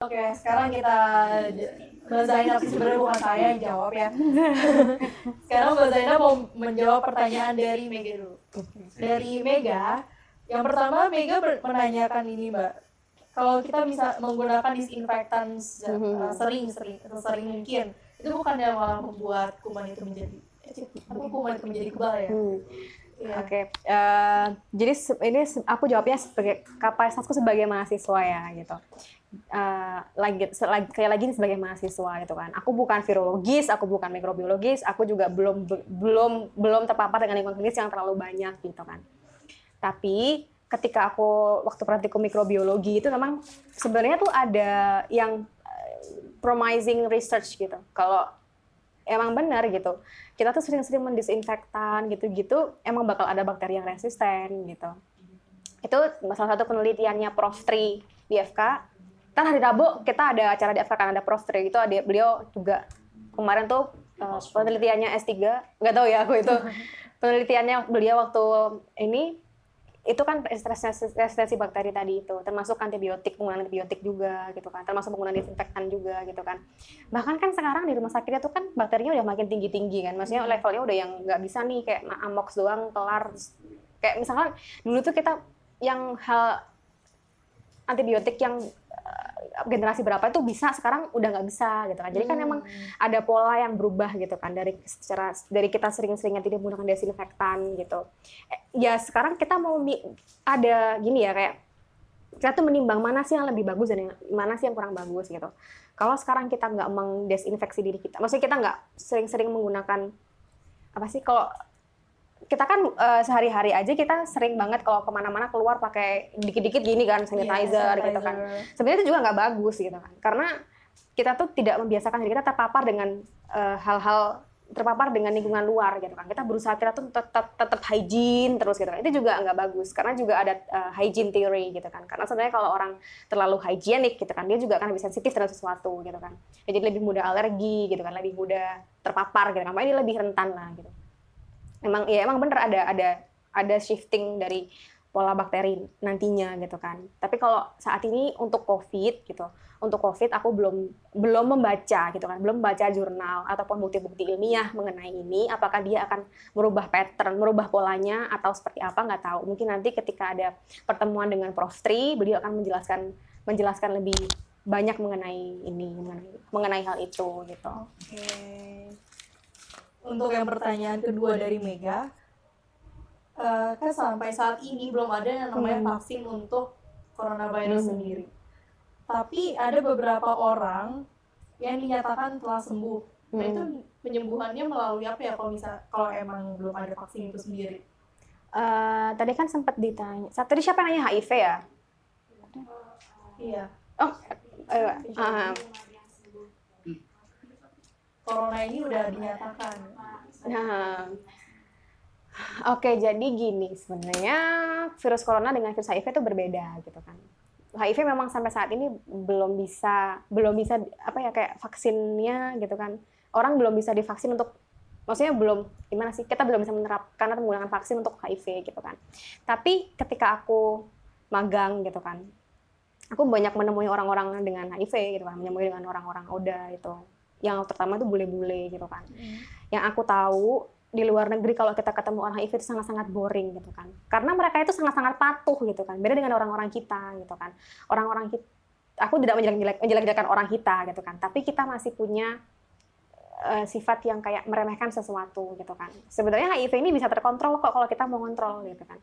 Oke, sekarang kita Mbak Zainab sebenarnya bukan saya yang jawab ya. sekarang Mbak Zainab mau menjawab pertanyaan dari Mega dulu. Dari Mega, yang pertama Mega menanyakan ini Mbak, kalau kita bisa menggunakan disinfektan uh, sering sering sering mungkin, itu bukan yang malah membuat kuman itu menjadi apa kuman itu menjadi kebal ya? Hmm. Yeah. Oke, okay. uh, eh, jadi ini aku jawabnya sebagai kapasitasku sebagai mahasiswa ya gitu. Uh, lagi, kayak lagi sebagai mahasiswa gitu kan. Aku bukan virologis, aku bukan mikrobiologis, aku juga belum belum belum terpapar dengan lingkungan klinis yang terlalu banyak gitu kan. Tapi ketika aku waktu praktikum mikrobiologi itu memang sebenarnya tuh ada yang uh, promising research gitu. Kalau emang benar gitu kita tuh sering-sering mendisinfektan gitu-gitu emang bakal ada bakteri yang resisten gitu itu salah satu penelitiannya Prof Tri di FK kan hari Rabu kita ada acara di kan ada Prof. Tri itu ada beliau juga. Kemarin tuh uh, penelitiannya S3 nggak tahu ya aku itu. Penelitiannya beliau waktu ini itu kan resistensi bakteri tadi itu. Termasuk antibiotik penggunaan antibiotik juga gitu kan. Termasuk penggunaan disinfektan juga gitu kan. Bahkan kan sekarang di rumah sakitnya tuh kan bakterinya udah makin tinggi tinggi kan. Maksudnya hmm. levelnya udah yang nggak bisa nih kayak amox doang kelar. Kayak misalkan dulu tuh kita yang hal antibiotik yang generasi berapa itu bisa sekarang udah nggak bisa gitu kan. Jadi kan hmm. emang ada pola yang berubah gitu kan dari secara dari kita sering-seringnya tidak menggunakan desinfektan gitu. Eh, ya sekarang kita mau ada gini ya kayak kita tuh menimbang mana sih yang lebih bagus dan yang, mana sih yang kurang bagus gitu. Kalau sekarang kita nggak mengdesinfeksi diri kita maksudnya kita nggak sering-sering menggunakan apa sih kalau kita kan uh, sehari-hari aja kita sering banget kalau ke mana-mana keluar pakai dikit-dikit gini kan sanitizer, yeah, gitu kan. Sebenarnya itu juga nggak bagus gitu kan, karena kita tuh tidak membiasakan diri kita terpapar dengan uh, hal-hal terpapar dengan lingkungan luar gitu kan. Kita berusaha kita tuh tetap tetap hygiene terus gitu kan. Itu juga nggak bagus karena juga ada uh, hygiene theory gitu kan. Karena sebenarnya kalau orang terlalu hygienik gitu kan, dia juga akan lebih sensitif terhadap sesuatu gitu kan. Ya, jadi lebih mudah alergi gitu kan, lebih mudah terpapar gitu kan. Makanya dia lebih rentan lah gitu emang ya emang bener ada ada ada shifting dari pola bakteri nantinya gitu kan. Tapi kalau saat ini untuk COVID gitu, untuk COVID aku belum belum membaca gitu kan, belum baca jurnal ataupun bukti-bukti ilmiah mengenai ini. Apakah dia akan merubah pattern, merubah polanya atau seperti apa nggak tahu. Mungkin nanti ketika ada pertemuan dengan Prof Tri, beliau akan menjelaskan menjelaskan lebih banyak mengenai ini, mengenai, hal itu gitu. Oke. Okay untuk yang pertanyaan kedua dari Mega, uh, kan sampai saat ini belum ada yang namanya hmm. vaksin untuk coronavirus hmm. sendiri. Tapi ada beberapa orang yang dinyatakan telah sembuh. Hmm. Nah itu hmm. penyembuhannya melalui apa ya kalau misal kalau emang belum ada vaksin itu sendiri? Uh, tadi kan sempat ditanya. Tadi siapa nanya HIV ya? Iya. Oh, uh, uh, corona ini udah dinyatakan. Nah, Oke, jadi gini sebenarnya virus corona dengan virus HIV itu berbeda gitu kan. HIV memang sampai saat ini belum bisa belum bisa apa ya kayak vaksinnya gitu kan. Orang belum bisa divaksin untuk maksudnya belum gimana sih kita belum bisa menerapkan atau menggunakan vaksin untuk HIV gitu kan. Tapi ketika aku magang gitu kan, aku banyak menemui orang-orang dengan HIV gitu kan, menemui dengan orang-orang ODA itu yang terutama itu bule-bule gitu kan. Hmm. Yang aku tahu di luar negeri kalau kita ketemu orang HIV itu sangat-sangat boring gitu kan. Karena mereka itu sangat-sangat patuh gitu kan. Beda dengan orang-orang kita gitu kan. Orang-orang kita aku tidak menjelek-jelekan orang kita gitu kan. Tapi kita masih punya uh, sifat yang kayak meremehkan sesuatu gitu kan. Sebenarnya HIV ini bisa terkontrol kok kalau kita mau kontrol gitu kan.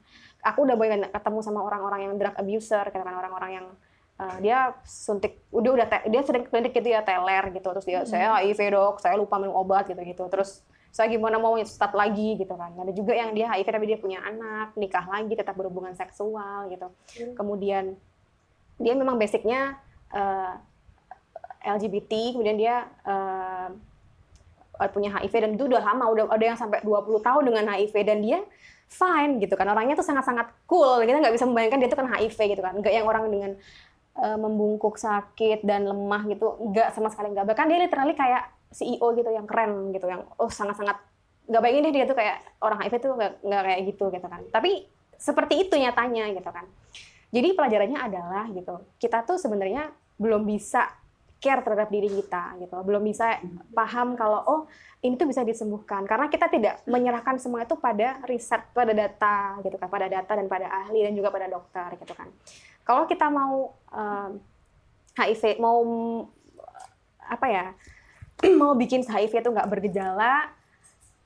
Aku udah banyak ketemu sama orang-orang yang drug abuser gitu kan, orang-orang yang uh, dia suntik udah udah dia sering klinik gitu ya teler gitu. Terus dia hmm. saya HIV dok saya lupa minum obat gitu gitu terus saya gimana mau start lagi gitu kan. Ada juga yang dia HIV tapi dia punya anak nikah lagi tetap berhubungan seksual gitu. Hmm. kemudian dia memang basicnya uh, eh, LGBT kemudian dia uh, punya HIV dan itu udah lama udah ada yang sampai 20 tahun dengan HIV dan dia fine gitu kan. Orangnya tuh sangat-sangat cool kita nggak bisa membayangkan dia tuh kan HIV gitu kan. Nggak yang orang dengan uh, membungkuk sakit dan lemah gitu nggak sama sekali nggak. Bahkan dia literally kayak CEO gitu yang keren gitu yang oh sangat-sangat nggak bayangin deh dia tuh kayak orang HIV tuh nggak kayak gitu gitu kan. Tapi seperti itu nyatanya gitu kan. Jadi pelajarannya adalah gitu kita tuh sebenarnya belum bisa care terhadap diri kita gitu. Belum bisa paham kalau oh ini tuh bisa disembuhkan. Karena kita tidak menyerahkan semua itu pada riset pada data gitu kan pada data dan pada ahli dan juga pada dokter gitu kan kalau kita mau um, HIV mau apa ya mau bikin HIV itu nggak bergejala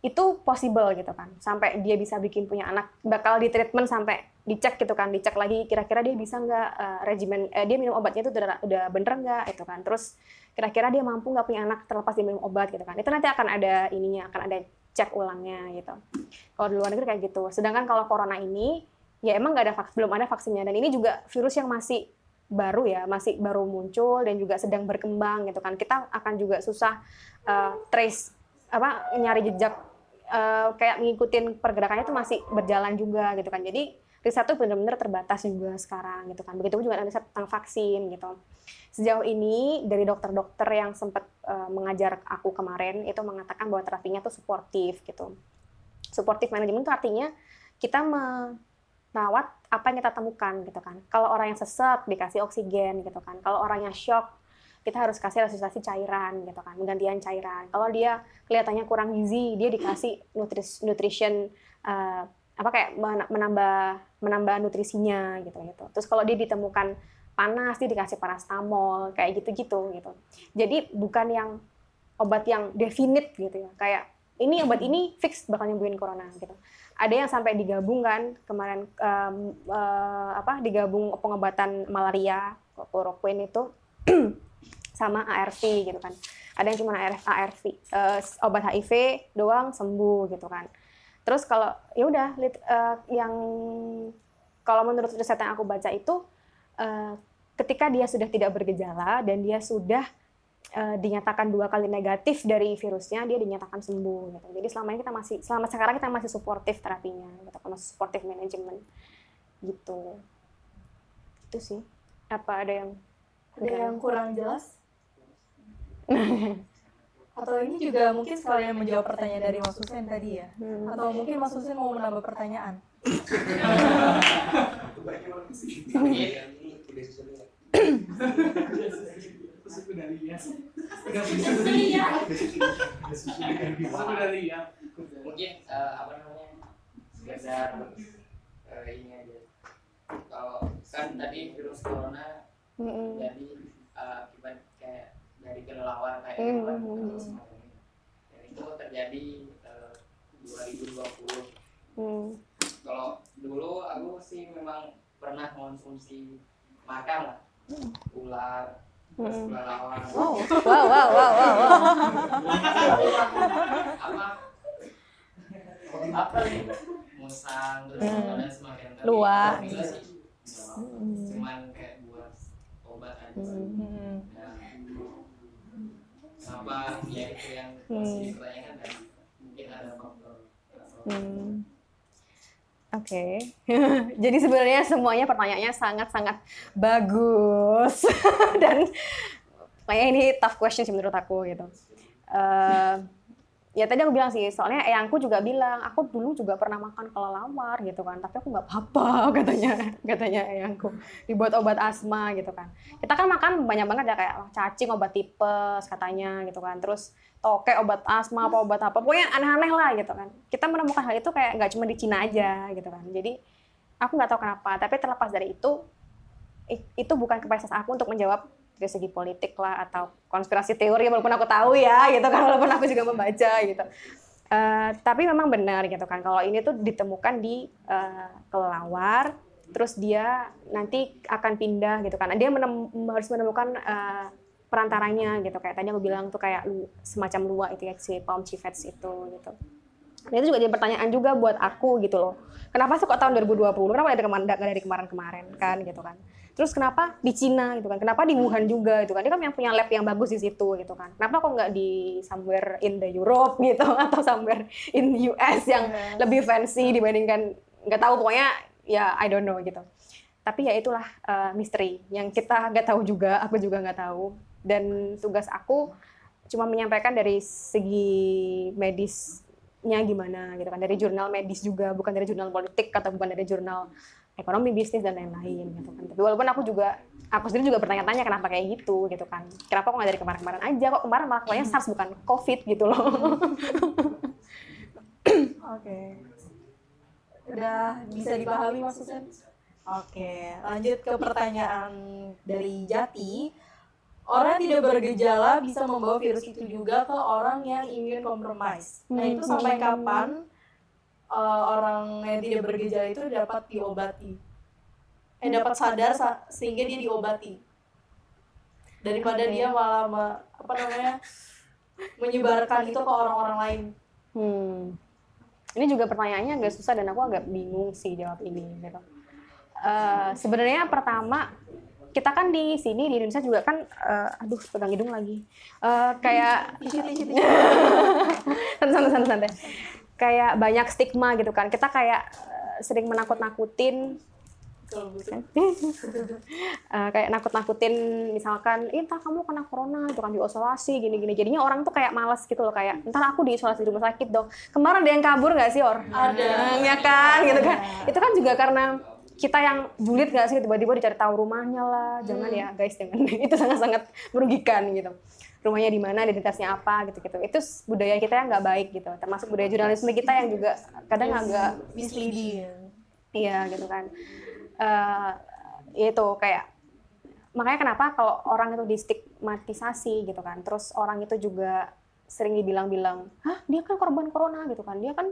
itu possible gitu kan. Sampai dia bisa bikin punya anak bakal di treatment sampai dicek gitu kan dicek lagi kira-kira dia bisa nggak uh, regimen eh, dia minum obatnya itu udah udah bener nggak itu kan. Terus kira-kira dia mampu nggak punya anak terlepas dia minum obat gitu kan. Itu nanti akan ada ininya akan ada cek ulangnya gitu. Kalau di luar negeri kayak gitu. Sedangkan kalau corona ini ya emang nggak ada vaks belum ada vaksinnya dan ini juga virus yang masih baru ya masih baru muncul dan juga sedang berkembang gitu kan kita akan juga susah uh, trace apa nyari jejak uh, kayak ngikutin pergerakannya itu masih berjalan juga gitu kan jadi riset itu benar-benar terbatas juga sekarang gitu kan. Begitu juga riset tentang vaksin gitu. Sejauh ini dari dokter-dokter yang sempat uh, mengajar aku kemarin itu mengatakan bahwa terapinya tuh suportif gitu. Suportif manajemen itu artinya kita merawat apa yang kita temukan gitu kan. Kalau orang yang sesek dikasih oksigen gitu kan. Kalau orang yang shock kita harus kasih resusitasi cairan gitu kan, penggantian cairan. Kalau dia kelihatannya kurang gizi, dia dikasih nutris, nutrition uh, apa kayak menambah menambah nutrisinya gitu gitu. Terus kalau dia ditemukan panas dia dikasih parastamol kayak gitu-gitu gitu. Jadi bukan yang obat yang definite gitu ya. Kayak ini obat ini fix bakal nyembuhin corona gitu. Ada yang sampai digabung kan kemarin um, uh, apa digabung pengobatan malaria chloroquine itu sama ARV gitu kan. Ada yang cuma ARV, ARV uh, obat HIV doang sembuh gitu kan terus kalau ya udah uh, yang kalau menurut riset yang aku baca itu uh, ketika dia sudah tidak bergejala dan dia sudah uh, dinyatakan dua kali negatif dari virusnya dia dinyatakan sembuh gitu. Jadi selama ini kita masih selama sekarang kita masih suportif terapinya gitu masih suportif manajemen gitu. Itu sih. Apa ada yang ada yang kurang jelas? Atau ini juga mungkin sekalian menjawab pertanyaan dari Mas Husen tadi ya? Hmm. atau mungkin Mas Husen mau menambah pertanyaan mungkin uh, apa namanya sekedar uh, ini aja. Kalau kan tadi virus corona jadi uh, akibat kayak dari kelelawar kayak mm -hmm. dan itu terjadi uh, 2020 mm. kalau dulu aku sih memang pernah konsumsi makan lah. Mm. ular mm. kelelawar wow wow wow wow wow, wow. apa nih musang terus mm. semakin luar cuman kayak buat obat aja mm apa ya itu yang masih hmm. dipertanyakan dan mungkin ada faktor hmm. Oke, okay. jadi sebenarnya semuanya pertanyaannya sangat-sangat bagus dan kayak ini tough question sih menurut aku gitu. Uh, ya tadi aku bilang sih soalnya eyangku juga bilang aku dulu juga pernah makan kelelawar gitu kan. Tapi aku nggak apa-apa katanya katanya eyangku. Dibuat obat asma gitu kan. Kita kan makan banyak banget ya kayak cacing obat tipes katanya gitu kan. Terus toke obat asma apa obat apa pokoknya aneh-aneh lah gitu kan. Kita menemukan hal itu kayak nggak cuma di Cina aja gitu kan. Jadi aku nggak tahu kenapa. Tapi terlepas dari itu itu bukan kapasitas aku untuk menjawab dari segi politik lah atau konspirasi teori walaupun aku tahu ya gitu kan walaupun aku juga membaca gitu. Uh, tapi memang benar gitu kan. Kalau ini tuh ditemukan di uh, kelelawar terus dia nanti akan pindah gitu kan. Dia menem harus menemukan uh, perantaranya gitu. Kayak tadi aku bilang tuh kayak semacam luak itu ya si palm civets itu gitu. Dan itu juga jadi pertanyaan juga buat aku gitu loh. Kenapa sih kok tahun 2020 kenapa dari kemarin dari kemarin-kemarin kan gitu kan Terus kenapa di Cina gitu kan? Kenapa di Wuhan juga gitu kan? Dia kan yang punya lab yang bagus di situ gitu kan. Kenapa kok nggak di somewhere in the Europe gitu atau somewhere in the US yang yes. lebih fancy dibandingkan nggak tahu pokoknya ya I don't know gitu. Tapi ya itulah uh, misteri yang kita nggak tahu juga, aku juga nggak tahu. Dan tugas aku cuma menyampaikan dari segi medisnya gimana gitu kan dari jurnal medis juga bukan dari jurnal politik atau bukan dari jurnal ekonomi bisnis dan lain-lain gitu kan tapi walaupun aku juga aku sendiri juga bertanya-tanya kenapa kayak gitu gitu kan kenapa kok nggak dari kemarin-kemarin aja kok kemarin malah kayaknya SARS bukan COVID gitu loh Oke. Udah bisa dipahami maksudnya? Oke, lanjut ke pertanyaan dari Jati. Orang tidak bergejala bisa membawa virus itu juga ke orang yang imun compromise. Nah, itu sampai kapan uh, orang yang tidak bergejala itu dapat diobati? Eh, dapat sadar sa- sehingga dia diobati. Daripada Oke. dia malah apa namanya? menyebarkan itu ke orang-orang lain. Hmm. Ini juga pertanyaannya agak susah dan aku agak bingung sih jawab ini gitu. Eh, sebenarnya pertama kita kan di sini di Indonesia juga kan eh, aduh pegang hidung lagi. Eh, kayak santai santai. Kayak banyak stigma gitu kan. Kita kayak eh, sering menakut-nakutin. Eh, kayak nakut-nakutin misalkan "Ih, ntar kamu kena corona itu kan diisolasi gini-gini. Jadinya orang tuh kayak malas gitu loh kayak ntar aku diisolasi di rumah sakit dong. Kemarin ada yang kabur nggak sih or? Ada. ya kan gitu kan. Itu kan juga karena kita yang julid nggak sih tiba-tiba dicari tahu rumahnya lah. Jangan ya guys jangan. Itu sangat-sangat merugikan gitu rumahnya di mana identitasnya apa gitu gitu itu budaya kita yang nggak baik gitu termasuk budaya jurnalisme kita yang juga kadang agak misleading. Iya gitu kan. Eh itu kayak makanya kenapa kalau orang itu distigmatisasi gitu kan. Terus orang itu juga sering dibilang-bilang, "Hah, dia kan korban corona gitu kan. Dia kan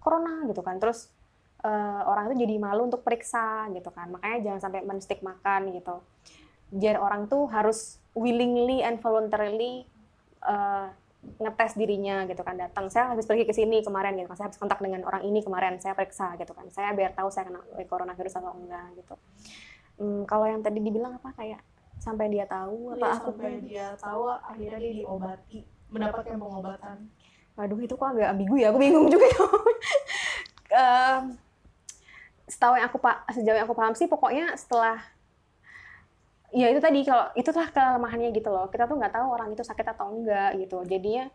corona gitu kan." Terus eh, orang itu jadi malu untuk periksa gitu kan. Makanya jangan sampai menstigmakan gitu. Jadi orang tuh harus willingly and voluntarily eh, ngetes dirinya gitu kan. Datang saya habis pergi ke sini kemarin gitu kan. Saya habis kontak dengan orang ini kemarin. Saya periksa gitu kan. Saya biar tahu saya kena coronavirus atau enggak gitu. Hmm, kalau yang tadi dibilang apa? Kayak sampai dia tahu apa Iya, aku sampai dia tahu akhirnya dia diobati, mendapatkan pengobatan. Waduh itu kok agak ambigu ya, aku bingung juga. Em, setahu yang aku pak, sejauh yang aku paham sih, pokoknya setelah ya itu tadi kalau itulah kelemahannya gitu loh. Kita tuh nggak tahu orang itu sakit atau enggak gitu. Jadinya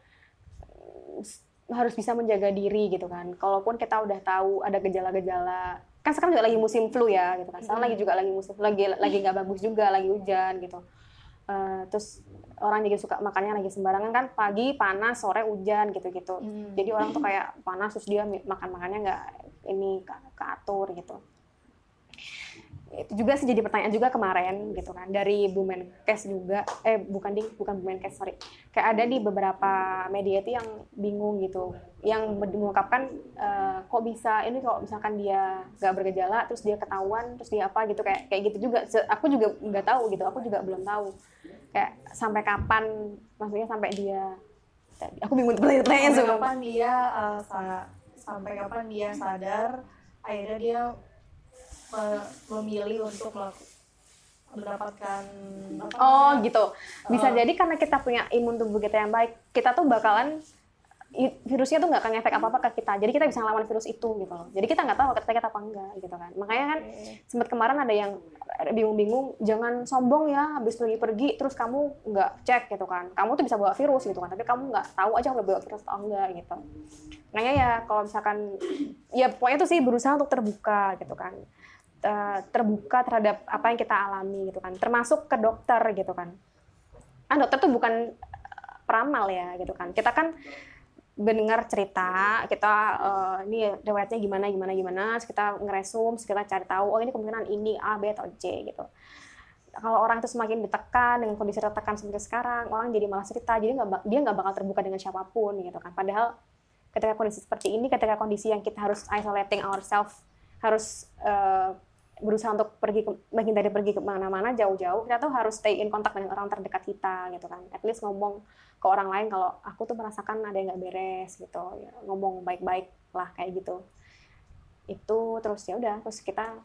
mm, harus bisa menjaga diri gitu kan. Kalaupun kita udah tahu ada gejala-gejala, kan sekarang juga lagi musim flu ya gitu kan. Sekarang lagi juga lagi musim lagi lagi nggak bagus juga, lagi hujan gitu. Eh, terus orang juga suka makannya lagi sembarangan kan pagi panas sore hujan gitu-gitu Hmm. jadi orang tuh kayak panas terus dia makan makannya nggak ini ke- keatur gitu itu juga sih jadi pertanyaan juga kemarin gitu kan dari Bu Menkes juga. Eh bukan ding bukan Bu Menkes sorry. Kayak ada di beberapa media itu yang bingung gitu. Yang mengungkapkan eh, kok bisa ini kalau misalkan dia nggak bergejala terus dia ketahuan terus dia apa gitu kayak kayak gitu juga. Aku juga nggak tahu gitu aku juga belum tahu. Kayak sampai kapan maksudnya sampai dia aku bingung pertanyaan sampai kapan dia uh, sa- sampai kapan dia sadar akhirnya dia memilih untuk mendapatkan apa Oh namanya? gitu. Bisa Oh. jadi karena kita punya imun tubuh kita yang baik, kita tuh bakalan virusnya tuh nggak akan ngefek apa apa ke kita. Jadi kita bisa ngelawan virus itu gitu loh. Jadi kita nggak tahu kita sakit apa enggak gitu kan. Makanya kan sempat kemarin ada yang bingung-bingung, jangan sombong ya habis pergi pergi terus kamu nggak cek gitu kan. Kamu tuh bisa bawa virus gitu kan, tapi kamu nggak tahu aja udah bawa virus atau enggak gitu. Makanya ya kalau misalkan ya pokoknya tuh sih berusaha untuk terbuka gitu kan. Eh, terbuka terhadap apa yang kita alami gitu kan. Termasuk ke dokter gitu kan. Kan dokter tuh bukan eh, peramal ya gitu kan. Kita kan mendengar cerita kita eh, ini riwayatnya gimana gimana gimana kita ngeresum kita cari tahu oh ini kemungkinan ini A B atau C gitu. Kalau orang itu semakin ditekan dengan kondisi tertekan seperti sekarang orang jadi malas cerita jadi nggak dia nggak bakal terbuka dengan siapa pun gitu kan. Padahal ketika kondisi seperti ini ketika kondisi yang kita harus isolating ourselves harus eh, berusaha untuk pergi ke, menghindari pergi ke mana-mana jauh-jauh kita tuh harus stay in kontak dengan orang terdekat kita gitu kan. At least ngomong ke orang lain kalau aku tuh merasakan ada yang nggak beres gitu. Ya, ngomong baik-baik lah kayak gitu. Itu terus ya udah terus kita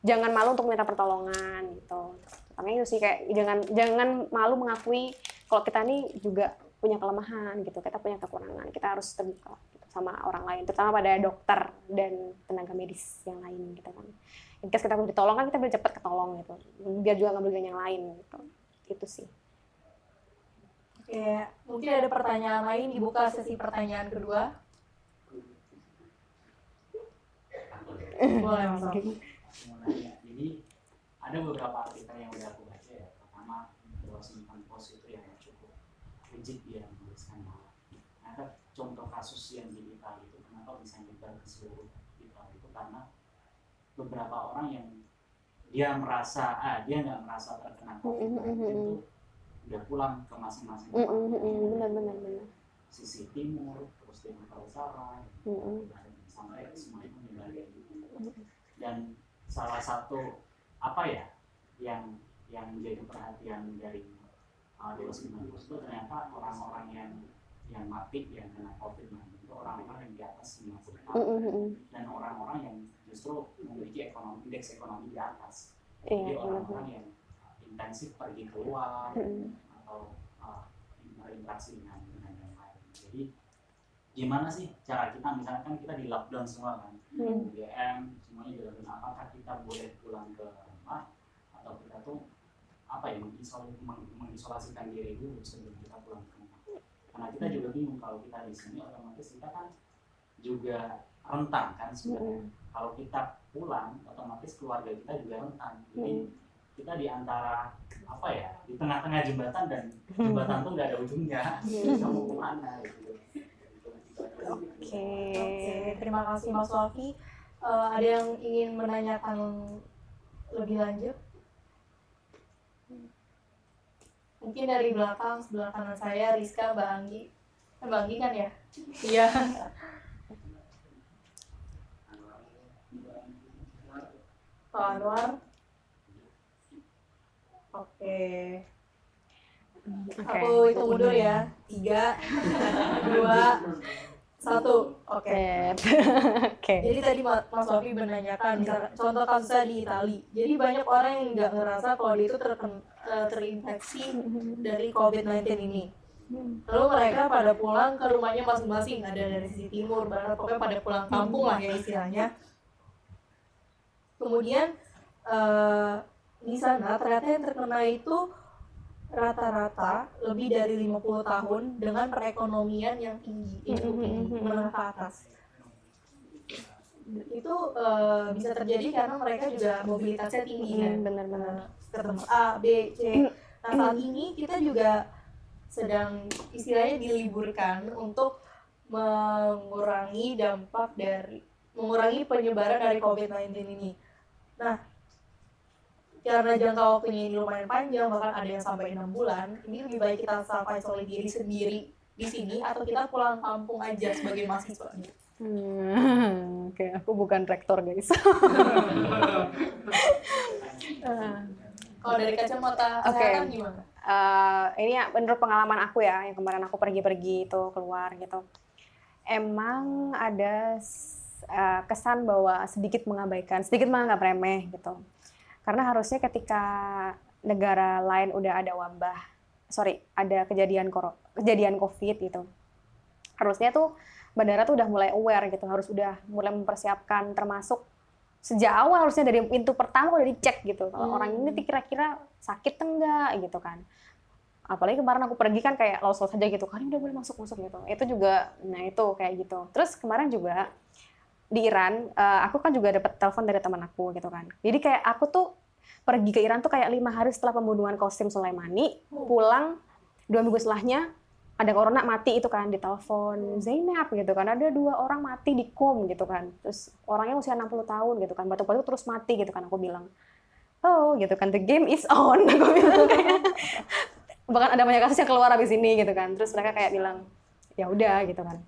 jangan malu untuk minta pertolongan gitu. Makanya itu sih kayak jangan jangan malu mengakui kalau kita ini juga punya kelemahan gitu. Kita punya kekurangan kita harus terbuka sama orang lain terutama pada dokter dan tenaga medis yang lain gitu kan. In case kita belum ditolong kan kita bisa cepat ketolong gitu. Biar juga nggak merugikan yang lain gitu. Itu sih. Oke, mungkin ada pertanyaan lain dibuka sesi pertanyaan kedua. Boleh Mas Om. sebenarnya jadi ada beberapa artikel yang udah aku baca ya. Pertama The Washington Post itu yang cukup rigid dia menuliskan bahwa ada contoh kasus yang di Italia itu kenapa bisa nyebar ke seluruh Italia itu? Karena beberapa orang yang dia merasa ah dia nggak merasa terkena COVID itu udah pulang ke masing-masing tempat. benar benar benar. Sisi timur terus timur utara sampai semuanya menyebar dan salah satu apa ya yang yang menjadi perhatian dari uh, Dewas 90 itu ternyata orang-orang yang yang mati yang kena COVID-19. Itu orang-orang yang di atas 50 tahun dan orang-orang yang justru memiliki ekonomi indeks ekonomi di atas. Jadi orang-orang yang intensif pergi keluar atau uh, berinteraksi dengan dengan yang lain. Jadi gimana sih cara kita? Misalkan kita di lockdown semua kan? Hmm. BM semuanya di lockdown apakah kita boleh pulang ke rumah? Atau kita tuh apa ya mengisol, meng- mengisolasikan diri dulu sebelum kita pulang ke rumah karena kita juga bingung kalau kita di sini otomatis kita kan juga rentan kan sebenarnya. Kalau kita pulang otomatis keluarga kita juga rentan. Jadi kita di antara apa ya di tengah-tengah jembatan dan jembatan tuh nggak ada ujungnya. Kita mau ke mana gitu. Oke terima kasih Mas Wafi. Eh, ada yang ingin menanyakan lebih lanjut? Mungkin dari belakang, sebelah kanan saya, Rizka, Mbak Anggi. Eh, Mbak Anggi kan ya? Iya. Pak Anwar. Oke. Oke. Aku hitung mundur ya. Tiga, dua, satu. Oke. oke Jadi tadi Ma- Mas Sofi menanyakan misalkan contoh kasusnya di Itali. Jadi banyak orang yang nggak ngerasa kalau dia itu terken- eh, terinfeksi dari COVID-19 ini. Lalu mereka pada pulang ke rumahnya masing-masing, ada dari sisi timur, barat, pokoknya pada pulang kampung lah ya istilahnya. Kemudian eh, di sana ternyata yang terkena itu rata-rata lebih dari 50 tahun dengan perekonomian yang tinggi, itu tinggi, menengah ke atas itu eh, bisa terjadi karena mereka juga mobilitasnya tinggi kan Hmm, benar-benar. Eh, ke tempat A, B, C. Nah saat ini kita juga sedang istilahnya diliburkan untuk mengurangi dampak dari mengurangi penyebaran dari COVID-19 ini. Nah, karena jangka waktunya ini lumayan panjang, bahkan ada yang sampai enam bulan, ini lebih baik kita self isolate diri sendiri di sini atau kita pulang kampung aja sebagai mahasiswa. Hmm, oke aku bukan rektor guys Kalau dari kacamata kesehatan gimana? Eh, ini ya menurut pengalaman aku ya yang kemarin aku pergi-pergi itu keluar gitu emang ada eh, kesan bahwa sedikit mengabaikan sedikit menganggap remeh gitu karena harusnya ketika negara lain udah ada wabah sorry ada kejadian koro kejadian covid gitu harusnya tuh bandara tuh udah mulai aware gitu harus udah mulai mempersiapkan termasuk sejak awal harusnya dari pintu pertama udah dicek gitu kalau Hmm. orang ini tuh kira-kira sakit enggak gitu kan. Apalagi kemarin aku pergi kan kayak los-los aja gitu kan udah boleh masuk masuk gitu. Itu juga nah itu kayak gitu. Terus kemarin juga di Iran eh, aku kan juga dapat telepon dari teman aku gitu kan. Jadi kayak aku tuh pergi ke Iran tuh kayak lima hari setelah pembunuhan Qasim Sulaimani pulang dua minggu setelahnya ada corona mati itu kan di telepon Zainab gitu kan. Ada dua orang mati di kom gitu kan. Terus orangnya usia 60 tahun gitu kan. Batu-batu terus mati gitu kan aku bilang. Oh gitu kan. The game is on. Aku bilang kayak bahkan ada banyak kasus yang keluar habis ini gitu kan. Terus mereka kayak bilang ya udah gitu kan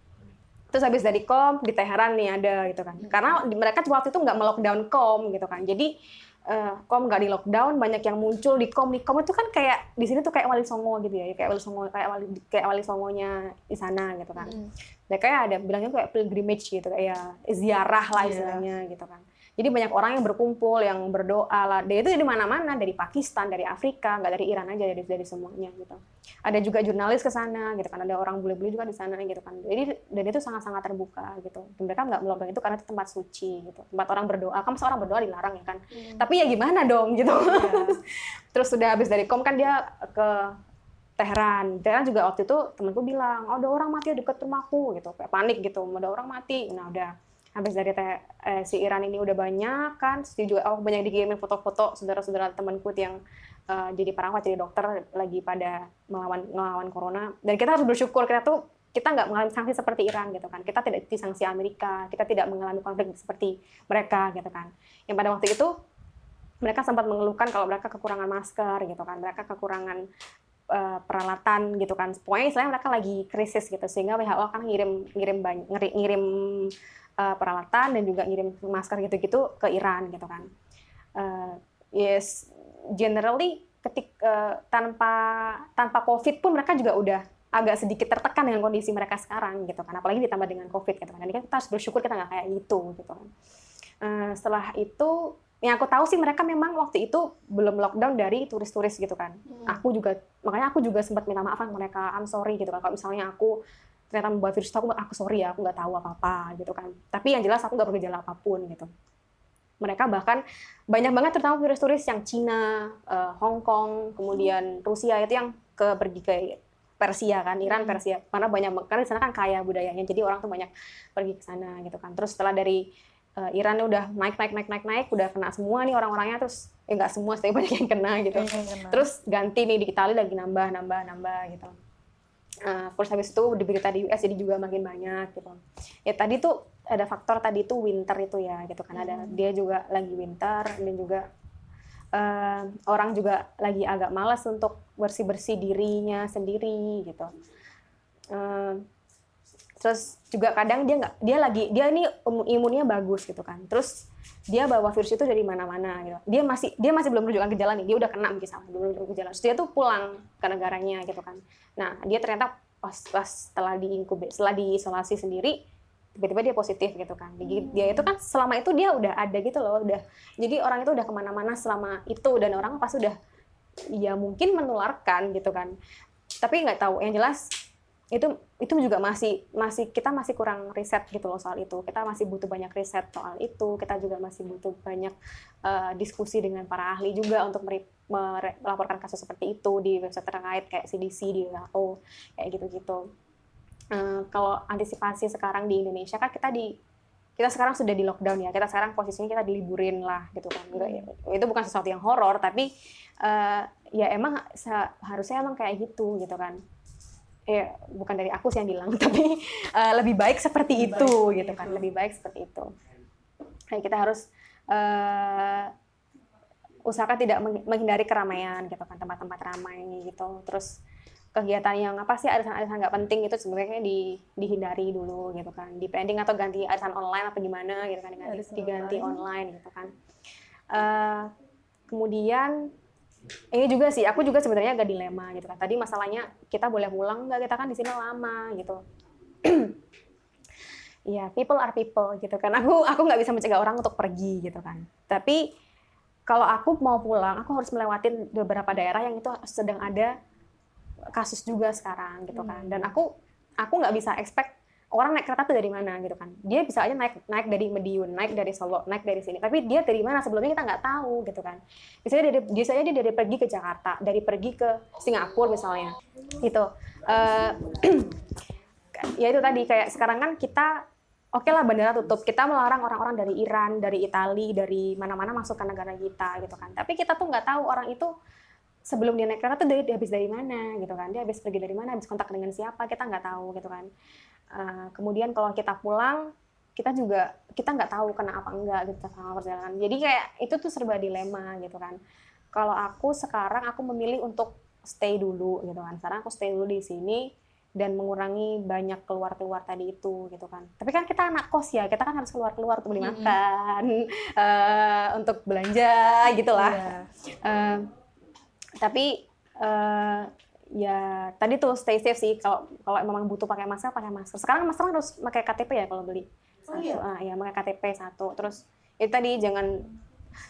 terus habis dari kom di Teheran nih ada gitu kan. Karena di- mereka waktu itu nggak melockdown kom gitu kan. Jadi eh, kom nggak di lockdown banyak yang muncul di kom. Di kom itu kan kayak di sini tuh kayak wali songo gitu ya. Kayak wali songo kayak wali kayak wali songonya di sana gitu kan. Mereka ya ada bilangnya kayak pilgrimage gitu. Kayak ziarah lah Iya. istilahnya gitu kan jadi banyak orang yang berkumpul yang berdoa lah. Dan itu dari mana-mana dari Pakistan dari Afrika nggak dari Iran aja dari dari semuanya gitu. Ada juga jurnalis ke sana gitu kan ada orang bule-bule juga di sana gitu kan. Jadi dan itu sangat-sangat terbuka gitu. Dan mereka nggak melockdown itu karena itu tempat suci gitu. Tempat orang berdoa. Kan masa orang berdoa dilarang ya kan? Tapi ya gimana dong gitu. Terus sudah habis dari kom kan dia ke Teheran. Teheran juga waktu itu temanku bilang, oh, ada orang mati dekat rumahku gitu, kayak panik gitu, ada orang mati. Nah udah habis dari teh, eh, si Iran ini udah banyak kan terus juga oh banyak dikirimin foto-foto saudara-saudara temanku yang uh, jadi perawat jadi dokter lagi pada melawan melawan corona. Dan kita harus bersyukur kita tuh kita nggak mengalami sanksi seperti Iran gitu kan. Kita tidak disanksi Amerika kita tidak mengalami konflik seperti mereka gitu kan. Yang pada waktu itu mereka sempat mengeluhkan kalau mereka kekurangan masker gitu kan mereka kekurangan uh, peralatan gitu kan. Pokoknya istilahnya mereka lagi krisis gitu sehingga WHO akan ngirim ngirim banyak ngirim uh, peralatan dan juga ngirim masker gitu-gitu ke Iran gitu kan. Uh, yes generally ketik uh, tanpa tanpa covid pun mereka juga udah agak sedikit tertekan dengan kondisi mereka sekarang gitu kan. Apalagi ditambah dengan covid gitu kan. Jadi kan kita harus bersyukur kita nggak kayak gitu gitu kan. Uh, setelah itu yang aku tahu sih mereka memang waktu itu belum lockdown dari turis-turis gitu kan. Hmm. aku juga makanya aku juga sempat minta maaf sama mereka I'm sorry gitu kan. Kalau misalnya aku ternyata membuat virus itu aku aku sorry ya aku nggak tahu apa apa gitu kan tapi yang jelas aku nggak bergejala apa pun gitu mereka bahkan banyak banget terutama virus turis yang Cina, uh, Hong Kong, kemudian Rusia itu yang ke pergi ke Persia kan, Iran, hmm. Persia. Karena banyak karena di sana kan kaya budayanya. Jadi orang tuh banyak pergi ke sana gitu kan. Terus setelah dari uh, Iran udah naik naik naik naik naik udah kena semua nih orang-orangnya terus eh enggak semua tapi banyak yang kena gitu. Yang kena. Terus ganti nih di Italia lagi nambah nambah nambah gitu. Uh, terus habis itu di berita di US jadi juga makin banyak gitu. Ya tadi tuh ada faktor tadi tuh winter itu ya gitu kan ada hmm. dia juga lagi winter dan juga uh, orang juga lagi agak malas untuk bersih bersih dirinya sendiri gitu. Uh, terus juga kadang dia nggak dia lagi dia ini imunnya bagus gitu kan terus dia bawa virus itu dari mana-mana gitu. Dia masih dia masih belum menunjukkan gejala nih dia udah kena mungkin sama belum menunjukkan gejala. Terus dia tuh pulang ke negaranya gitu kan. Nah dia ternyata pas pas setelah diinkubasi setelah diisolasi sendiri tiba-tiba dia positif gitu kan. Dia itu kan selama itu dia udah ada gitu loh udah. Jadi orang itu udah ke mana-mana selama itu dan orang pas udah ya mungkin menularkan gitu kan. Tapi nggak tahu yang jelas itu itu juga masih masih kita masih kurang riset gitu loh soal itu. Kita masih butuh banyak riset soal itu. Kita juga masih butuh banyak uh, diskusi dengan para ahli juga untuk melaporkan kasus seperti itu di website terkait kayak CDC di WHO kayak gitu-gitu. Uh, kalau antisipasi sekarang di Indonesia kan kita di kita sekarang sudah di lockdown ya. Kita sekarang posisinya kita diliburin lah gitu kan. Ya itu bukan sesuatu yang horor tapi uh, ya emang harusnya emang kayak gitu gitu kan ya bukan dari aku sih yang bilang tapi uh, lebih baik seperti lebih itu baik, gitu kan. itu. lebih baik seperti itu. Nah, kita harus uh, usahakan tidak menghindari keramaian gitu kan tempat-tempat ramai gitu. Terus kegiatan yang apa sih arisan-arisan nggak penting itu sebenarnya di, dihindari dulu gitu kan. Depending atau ganti arisan online atau gimana gitu kan. Diganti, diganti online. gitu kan. Uh, kemudian ini juga sih aku juga sebenarnya agak dilema gitu kan. Tadi masalahnya kita boleh pulang nggak? Kita kan di sini lama gitu. Ya people are people gitu kan. Aku aku nggak bisa mencegah orang untuk pergi gitu kan. Tapi kalau aku mau pulang aku harus melewati beberapa daerah yang itu sedang ada kasus juga sekarang gitu kan. Dan aku aku nggak bisa expect orang naik kereta tuh dari mana gitu kan. Dia bisa aja naik naik dari Mediun naik dari Solo naik dari sini. Tapi dia dari mana? Sebelumnya kita nggak tahu gitu kan. Biasanya dari biasanya dia dari pergi ke Jakarta dari pergi ke Singapura misalnya. Gitu. Uh, ya itu tadi kayak sekarang kan kita oke okay lah bandara tutup. Kita melarang orang-orang dari Iran dari Italia dari mana-mana masuk ke negara kita gitu kan. Tapi kita tuh nggak tahu orang itu sebelum dia naik kereta tuh dia, dia habis dari mana gitu kan. Dia habis pergi dari mana habis kontak dengan siapa kita nggak tahu gitu kan Uh, kemudian kalau kita pulang kita juga kita nggak tahu kena apa enggak gitu sama perjalanan. Jadi kayak itu tuh serba dilema gitu kan. Kalau aku sekarang aku memilih untuk stay dulu gitu kan. Sekarang aku stay dulu di sini dan mengurangi banyak keluar keluar tadi itu gitu kan. Tapi kan kita anak kos ya kita kan harus keluar keluar untuk beli makan mm -hmm. uh, untuk belanja gitulah yeah. uh, tapi uh, ya tadi tuh stay safe sih. Kalau kalau memang butuh pakai masker pakai masker. Sekarang masker harus pakai KTP ya kalau beli. Oh, satu, iya? ah, ya pakai KTP satu. Terus itu tadi jangan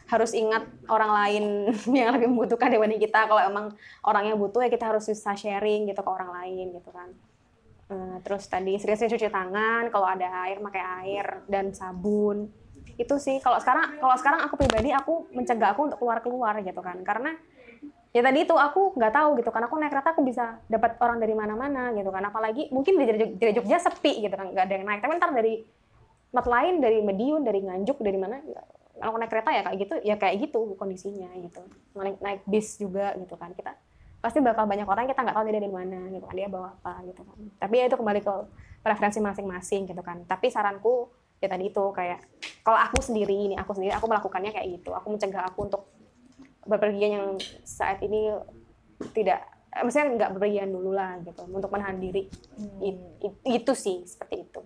harus ingat orang lain yang lebih membutuhkan dibanding kita. Kalau emang orangnya butuh ya kita harus bisa sharing gitu ke orang lain gitu kan. Uh, terus tadi sering-sering cuci tangan kalau ada air pakai air dan sabun. Itu sih. Kalau sekarang kalau sekarang aku pribadi aku mencegah aku untuk keluar keluar gitu kan. Karena ya tadi itu aku nggak tahu gitu kan. Aku naik kereta aku bisa dapat orang dari mana-mana gitu kan. Apalagi mungkin di, di Jogja sepi gitu kan. Nggak ada yang naik. Tapi ntar dari tempat lain dari Medion dari Nganjuk dari mana kalau naik kereta ya kayak gitu ya kayak gitu kondisinya gitu. Naik naik bis juga gitu kan. Kita pasti bakal banyak orang kita nggak tahu dia dari mana gitu kan. Dia bawa apa gitu kan. Tapi ya itu kembali ke preferensi masing-masing gitu kan. Tapi saranku ya tadi itu kayak kalau aku sendiri ini aku sendiri aku melakukannya kayak gitu. Aku mencegah aku untuk bepergian yang saat ini tidak eh, maksudnya nggak bepergian dulu lah gitu untuk menahan diri. Hmm. It- it- itu sih seperti itu.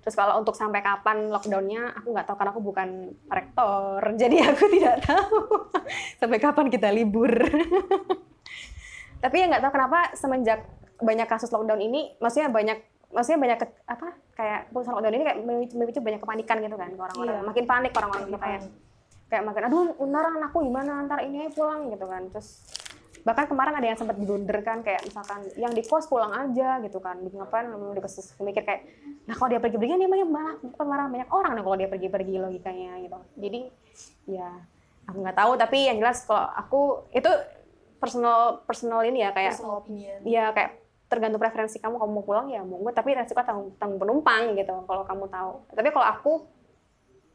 Terus kalau untuk sampai kapan lockdownnya aku nggak tahu karena aku bukan rektor jadi aku tidak tahu sampai kapan kita libur. Tapi ya nggak tahu kenapa semenjak banyak kasus lockdown ini maksudnya banyak maksudnya banyak ke- apa kayak putusan lockdown ini kayak memicu, memicu banyak kepanikan gitu kan ke orang-orang. Iya. makin panik orang-orang itu kayak kayak makin aduh ntar anakku gimana? Ntar ini pulang gitu kan. Terus bahkan kemarin ada yang sempat blunder kan kayak misalkan yang di kos pulang aja gitu kan. Ngapain mau di kos mikir kayak nah kalau dia pergi-pergi dia malah malah marah banyak orang nah kalau dia pergi-pergi logikanya gitu. Jadi ya aku nggak tahu. Tapi yang jelas kalau aku itu personal personal ini ya kayak Personal opinion. ya kayak tergantung preferensi kamu kamu mau pulang ya monggo tapi resiko tanggung, tanggung penumpang gitu kalau kamu tahu. Tapi kalau aku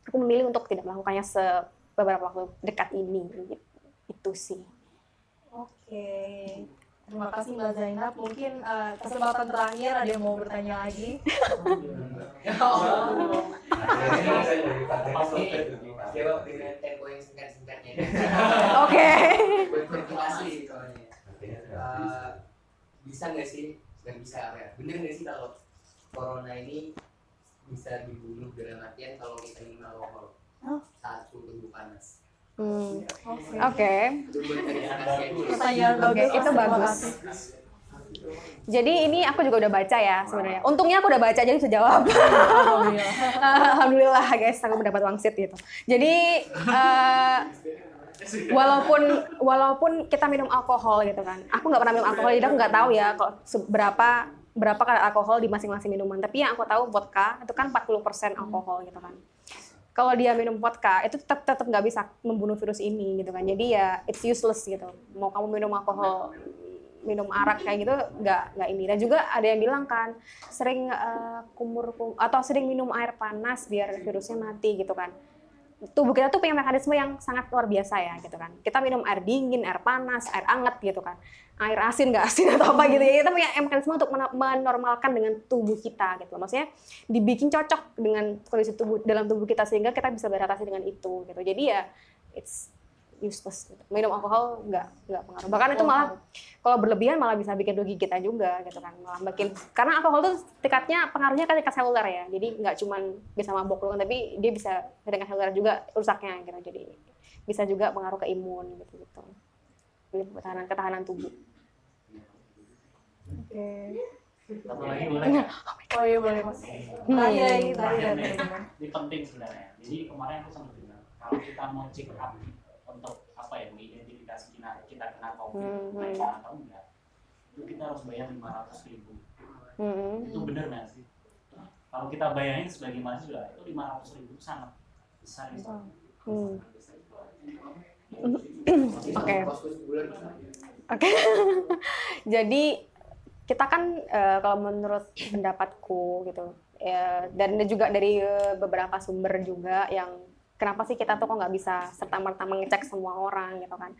aku memilih untuk tidak melakukannya se beberapa waktu dekat ini gitu. itu sih Oke. Terima kasih Mbak Zainab. Mungkin eh, kesempatan terakhir ada yang mau bertanya lagi. Singkat-singkatnya. oke. Eh, bisa nggak sih? Bukan bisa apa ya? Bener nggak sih kalau corona ini bisa dibunuh dalam artian kalau kita minum alkohol Saat panas. Hmm, Oke. oke bagus. itu bagus. jadi ini aku juga udah baca ya sebenarnya untungnya aku udah baca jadi bisa jawab Alhamdulillah. Alhamdulillah guys, aku mendapat wangsit gitu. Jadi eh, walaupun walaupun kita minum alkohol gitu kan, aku nggak pernah minum alkohol, jadi aku nggak tahu ya kalau seberapa berapa kadar alkohol di masing-masing minuman. Tapi yang aku tahu vodka itu kan 40% alkohol gitu kan. Kalau dia minum vodka itu tetap tetap nggak bisa membunuh virus ini gitu kan. Jadi ya it's useless gitu. Mau kamu minum alkohol minum arak kayak gitu nggak nggak ini dan juga ada yang bilang kan sering eh, kumur kum- atau sering minum air panas biar virusnya mati gitu kan tubuh kita tuh punya mekanisme yang sangat luar biasa ya gitu kan. Kita minum air dingin air panas air anget gitu kan. Air asin nggak asin atau apa gitu ya. Kita punya mekanisme untuk men- menormalkan dengan tubuh kita gitu maksudnya dibikin cocok dengan kondisi tubuh dalam tubuh kita sehingga kita bisa beradaptasi dengan itu gitu. Jadi ya it's useless gitu. minum alkohol nggak nggak pengaruh bahkan itu malah kalau berlebihan malah bisa bikin rugi kita juga gitu kan malah bikin karena alkohol tuh tingkatnya pengaruhnya kan tingkat seluler ya jadi nggak cuman bisa mabok doang tapi dia bisa tingkat seluler juga rusaknya gitu jadi bisa juga pengaruh ke imun gitu gitu Jadi ketahanan ketahanan tubuh Oke. Satu lagi boleh? Oh iya boleh mas. Hmm. Terakhir nih, teman. ini penting sebenarnya. Jadi kemarin aku sempat bilang kalau kita mau check up untuk apa ya mengidentifikasi kita kita kena covid Hmm, hmm. atau enggak, itu kita harus bayar lima ratus ribu. Hmm. Itu benar nggak sih? Kalau kita bayangin sebagai mahasiswa itu lima ratus ribu sangat besar itu. Hmm. Oke. Oke. Jadi kita kan eh, kalau menurut pendapatku gitu ya, dan juga dari eh, beberapa sumber juga yang kenapa sih kita tuh kok nggak bisa serta merta mengecek semua orang gitu kan?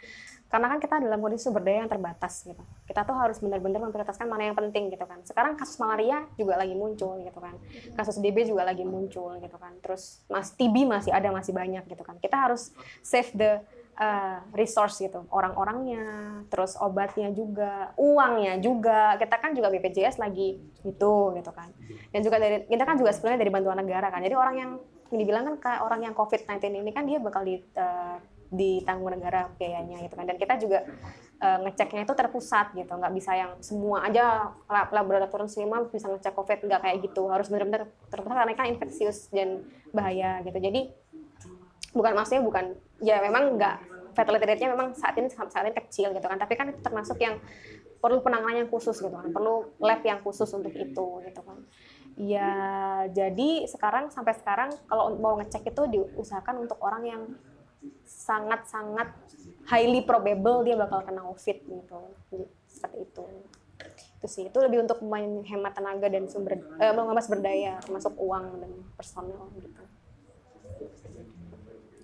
Karena kan kita dalam kondisi sumber daya yang terbatas gitu. Kita tuh harus benar-benar memprioritaskan mana yang penting gitu kan. Sekarang kasus malaria juga lagi muncul gitu kan. Kasus DB juga lagi muncul gitu kan. Terus mas TB masih ada masih banyak gitu kan. Kita harus save the uh, resource gitu orang-orangnya terus obatnya juga uangnya juga kita kan juga BPJS lagi itu gitu kan dan juga dari kita kan juga sebenarnya dari bantuan negara kan jadi orang yang yang dibilang kan kayak orang yang COVID-19 ini kan dia bakal di, uh, ditanggung negara biayanya gitu kan. Dan kita juga uh, ngeceknya itu terpusat gitu. Nggak bisa yang semua aja lab- laboratorium semua bisa ngecek COVID nggak kayak gitu. Harus benar-benar terpusat karena kan infeksius dan bahaya gitu. Jadi bukan maksudnya bukan ya memang nggak fatality rate-nya memang saat ini saat ini kecil gitu kan. Tapi kan itu termasuk yang perlu penanganan yang khusus gitu kan. Perlu lab yang khusus untuk itu gitu kan ya jadi sekarang sampai sekarang kalau mau ngecek itu diusahakan untuk orang yang sangat-sangat highly probable dia bakal kena covid gitu seperti itu itu sih itu lebih untuk menghemat tenaga dan sumber eh, menghemat sumber daya termasuk uang dan personel gitu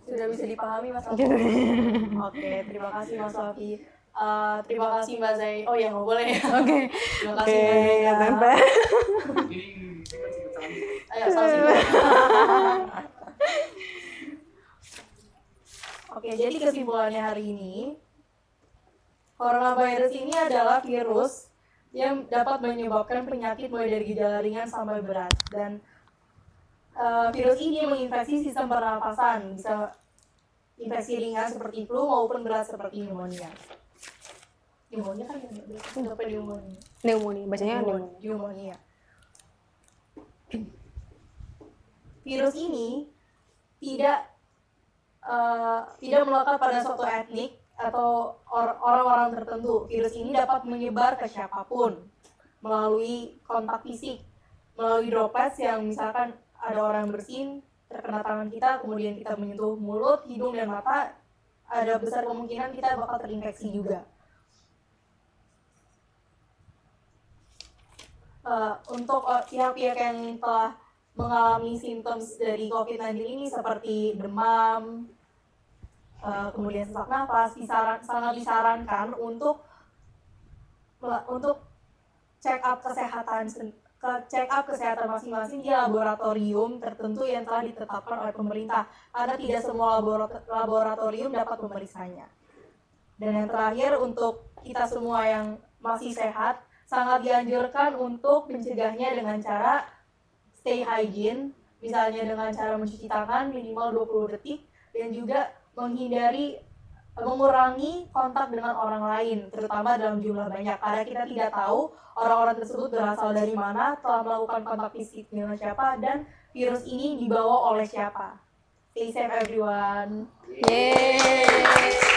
Sudah bisa dipahami Mas? Oke, terima kasih Mas Wafi. Eh, terima kasih Mbak Zai. Oh ya nggak boleh ya. oke Terima oke kasih Mbak Zai. Mbak. Ayo salah satu. Oke, jadi kesimpulannya hari ini, coronavirus ini adalah virus yang dapat menyebabkan penyakit mulai dari gejala ringan sampai berat dan eh, virus ini menginfeksi sistem pernapasan, bisa infeksi ringan seperti flu maupun berat seperti pneumonia. Pneumonia kan nggak pneumonia. pneumonia bacanya pneumonia pneumonia. Virus ini tidak eh, tidak melekat pada suatu etnik atau or- orang-orang tertentu. Virus ini dapat menyebar ke siapa pun melalui kontak fisik, melalui droplets yang misalkan ada orang bersin terkena tangan kita, kemudian kita menyentuh mulut, hidung dan mata, ada besar kemungkinan kita bakal terinfeksi juga. Eh, untuk eh, pihak-pihak yang telah mengalami simptom dari COVID-19 ini seperti demam, eh, kemudian sesak nafas, disaran, sangat disarankan untuk untuk check up kesehatan ke check up kesehatan masing-masing di laboratorium tertentu yang telah ditetapkan oleh pemerintah karena tidak semua laborat- laboratorium dapat memeriksanya. Dan yang terakhir untuk kita semua yang masih sehat sangat dianjurkan untuk mencegahnya dengan cara stay hygiene, misalnya dengan cara mencuci tangan minimal 20 detik dan juga menghindari mengurangi kontak dengan orang lain, terutama dalam jumlah banyak. Karena kita tidak tahu orang-orang tersebut berasal dari mana, telah melakukan kontak fisik dengan siapa, dan virus ini dibawa oleh siapa. Stay safe everyone. Yeay.